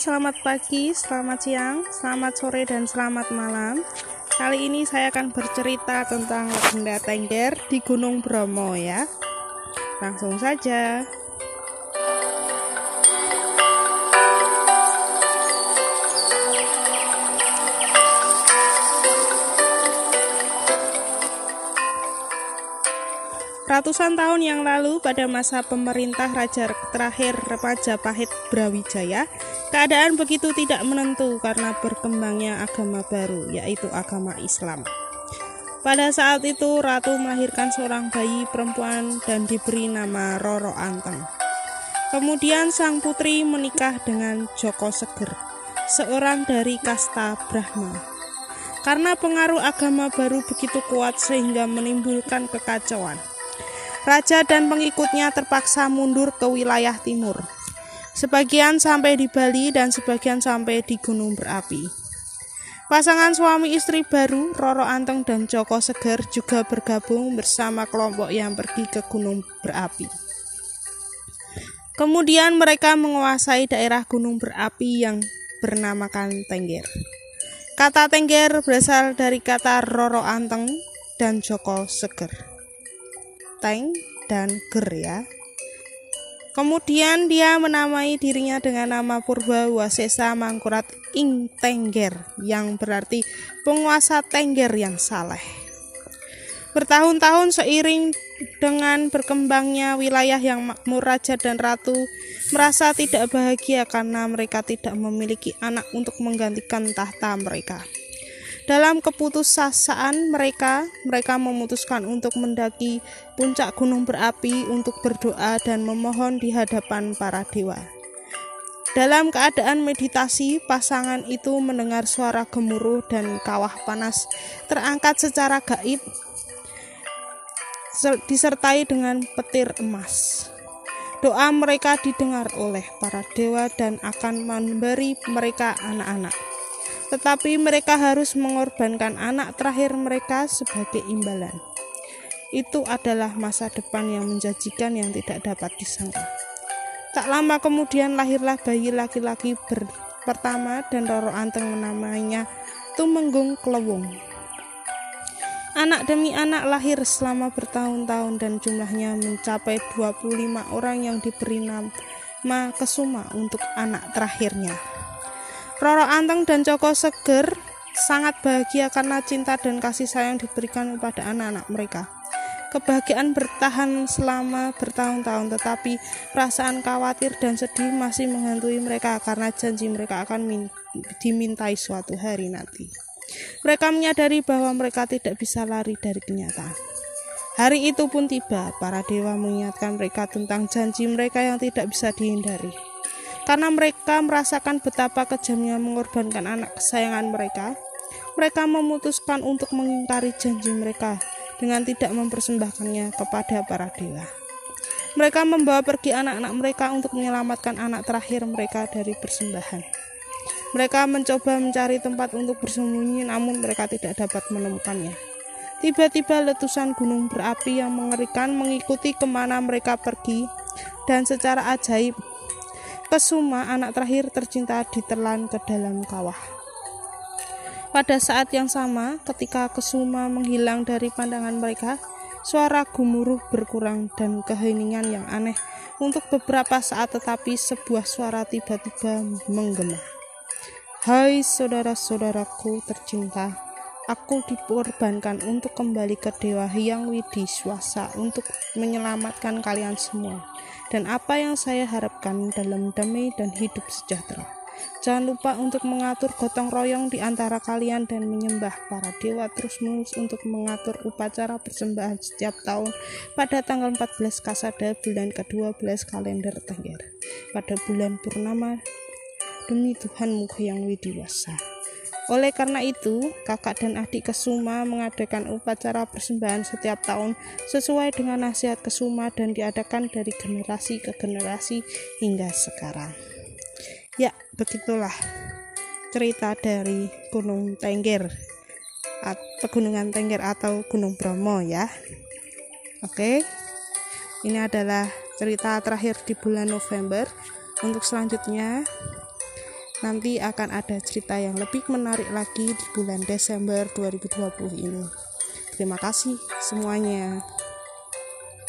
selamat pagi, selamat siang, selamat sore, dan selamat malam. Kali ini saya akan bercerita tentang legenda Tengger di Gunung Bromo ya. Langsung saja. Ratusan tahun yang lalu pada masa pemerintah Raja terakhir Majapahit Brawijaya, keadaan begitu tidak menentu karena berkembangnya agama baru, yaitu agama Islam. Pada saat itu, Ratu melahirkan seorang bayi perempuan dan diberi nama Roro Anteng. Kemudian sang putri menikah dengan Joko Seger, seorang dari kasta Brahma. Karena pengaruh agama baru begitu kuat sehingga menimbulkan kekacauan. Raja dan pengikutnya terpaksa mundur ke wilayah timur. Sebagian sampai di Bali dan sebagian sampai di Gunung Berapi. Pasangan suami istri baru, Roro Anteng dan Joko Seger juga bergabung bersama kelompok yang pergi ke Gunung Berapi. Kemudian mereka menguasai daerah Gunung Berapi yang bernamakan Tengger. Kata Tengger berasal dari kata Roro Anteng dan Joko Seger. Teng dan Ger ya. Kemudian dia menamai dirinya dengan nama Purba Wasesa Mangkurat Ing Tengger yang berarti penguasa Tengger yang saleh. Bertahun-tahun seiring dengan berkembangnya wilayah yang makmur raja dan ratu merasa tidak bahagia karena mereka tidak memiliki anak untuk menggantikan tahta mereka. Dalam keputusasaan mereka, mereka memutuskan untuk mendaki puncak gunung berapi untuk berdoa dan memohon di hadapan para dewa. Dalam keadaan meditasi, pasangan itu mendengar suara gemuruh dan kawah panas terangkat secara gaib disertai dengan petir emas. Doa mereka didengar oleh para dewa dan akan memberi mereka anak-anak tetapi mereka harus mengorbankan anak terakhir mereka sebagai imbalan. Itu adalah masa depan yang menjanjikan yang tidak dapat disangka. Tak lama kemudian lahirlah bayi laki-laki pertama dan Roro Anteng menamainya Tumenggung Klewung. Anak demi anak lahir selama bertahun-tahun dan jumlahnya mencapai 25 orang yang diberi nama Kesuma untuk anak terakhirnya. Roro Anteng dan Joko Seger sangat bahagia karena cinta dan kasih sayang diberikan kepada anak-anak mereka. Kebahagiaan bertahan selama bertahun-tahun, tetapi perasaan khawatir dan sedih masih menghantui mereka karena janji mereka akan dimintai suatu hari nanti. Mereka menyadari bahwa mereka tidak bisa lari dari kenyataan. Hari itu pun tiba, para dewa mengingatkan mereka tentang janji mereka yang tidak bisa dihindari. Karena mereka merasakan betapa kejamnya mengorbankan anak kesayangan mereka, mereka memutuskan untuk mengingkari janji mereka dengan tidak mempersembahkannya kepada para dewa. Mereka membawa pergi anak-anak mereka untuk menyelamatkan anak terakhir mereka dari persembahan. Mereka mencoba mencari tempat untuk bersembunyi, namun mereka tidak dapat menemukannya. Tiba-tiba letusan gunung berapi yang mengerikan mengikuti ke mana mereka pergi, dan secara ajaib Kesuma, anak terakhir tercinta, ditelan ke dalam kawah. Pada saat yang sama, ketika Kesuma menghilang dari pandangan mereka, suara gemuruh berkurang dan keheningan yang aneh untuk beberapa saat tetapi sebuah suara tiba-tiba menggema. Hai saudara-saudaraku tercinta, aku dikorbankan untuk kembali ke Dewa Hyang Widiswasa untuk menyelamatkan kalian semua dan apa yang saya harapkan dalam damai dan hidup sejahtera. Jangan lupa untuk mengatur gotong royong di antara kalian dan menyembah para dewa terus-menerus untuk mengatur upacara persembahan setiap tahun pada tanggal 14 Kasada bulan ke-12 kalender Tengger pada bulan purnama demi Tuhan Muka yang widiwasa. Oleh karena itu, kakak dan adik Kesuma mengadakan upacara persembahan setiap tahun sesuai dengan nasihat Kesuma dan diadakan dari generasi ke generasi hingga sekarang. Ya, begitulah cerita dari Gunung Tengger Pegunungan Tengger atau Gunung Bromo ya. Oke. Ini adalah cerita terakhir di bulan November. Untuk selanjutnya nanti akan ada cerita yang lebih menarik lagi di bulan Desember 2020 ini. Terima kasih semuanya.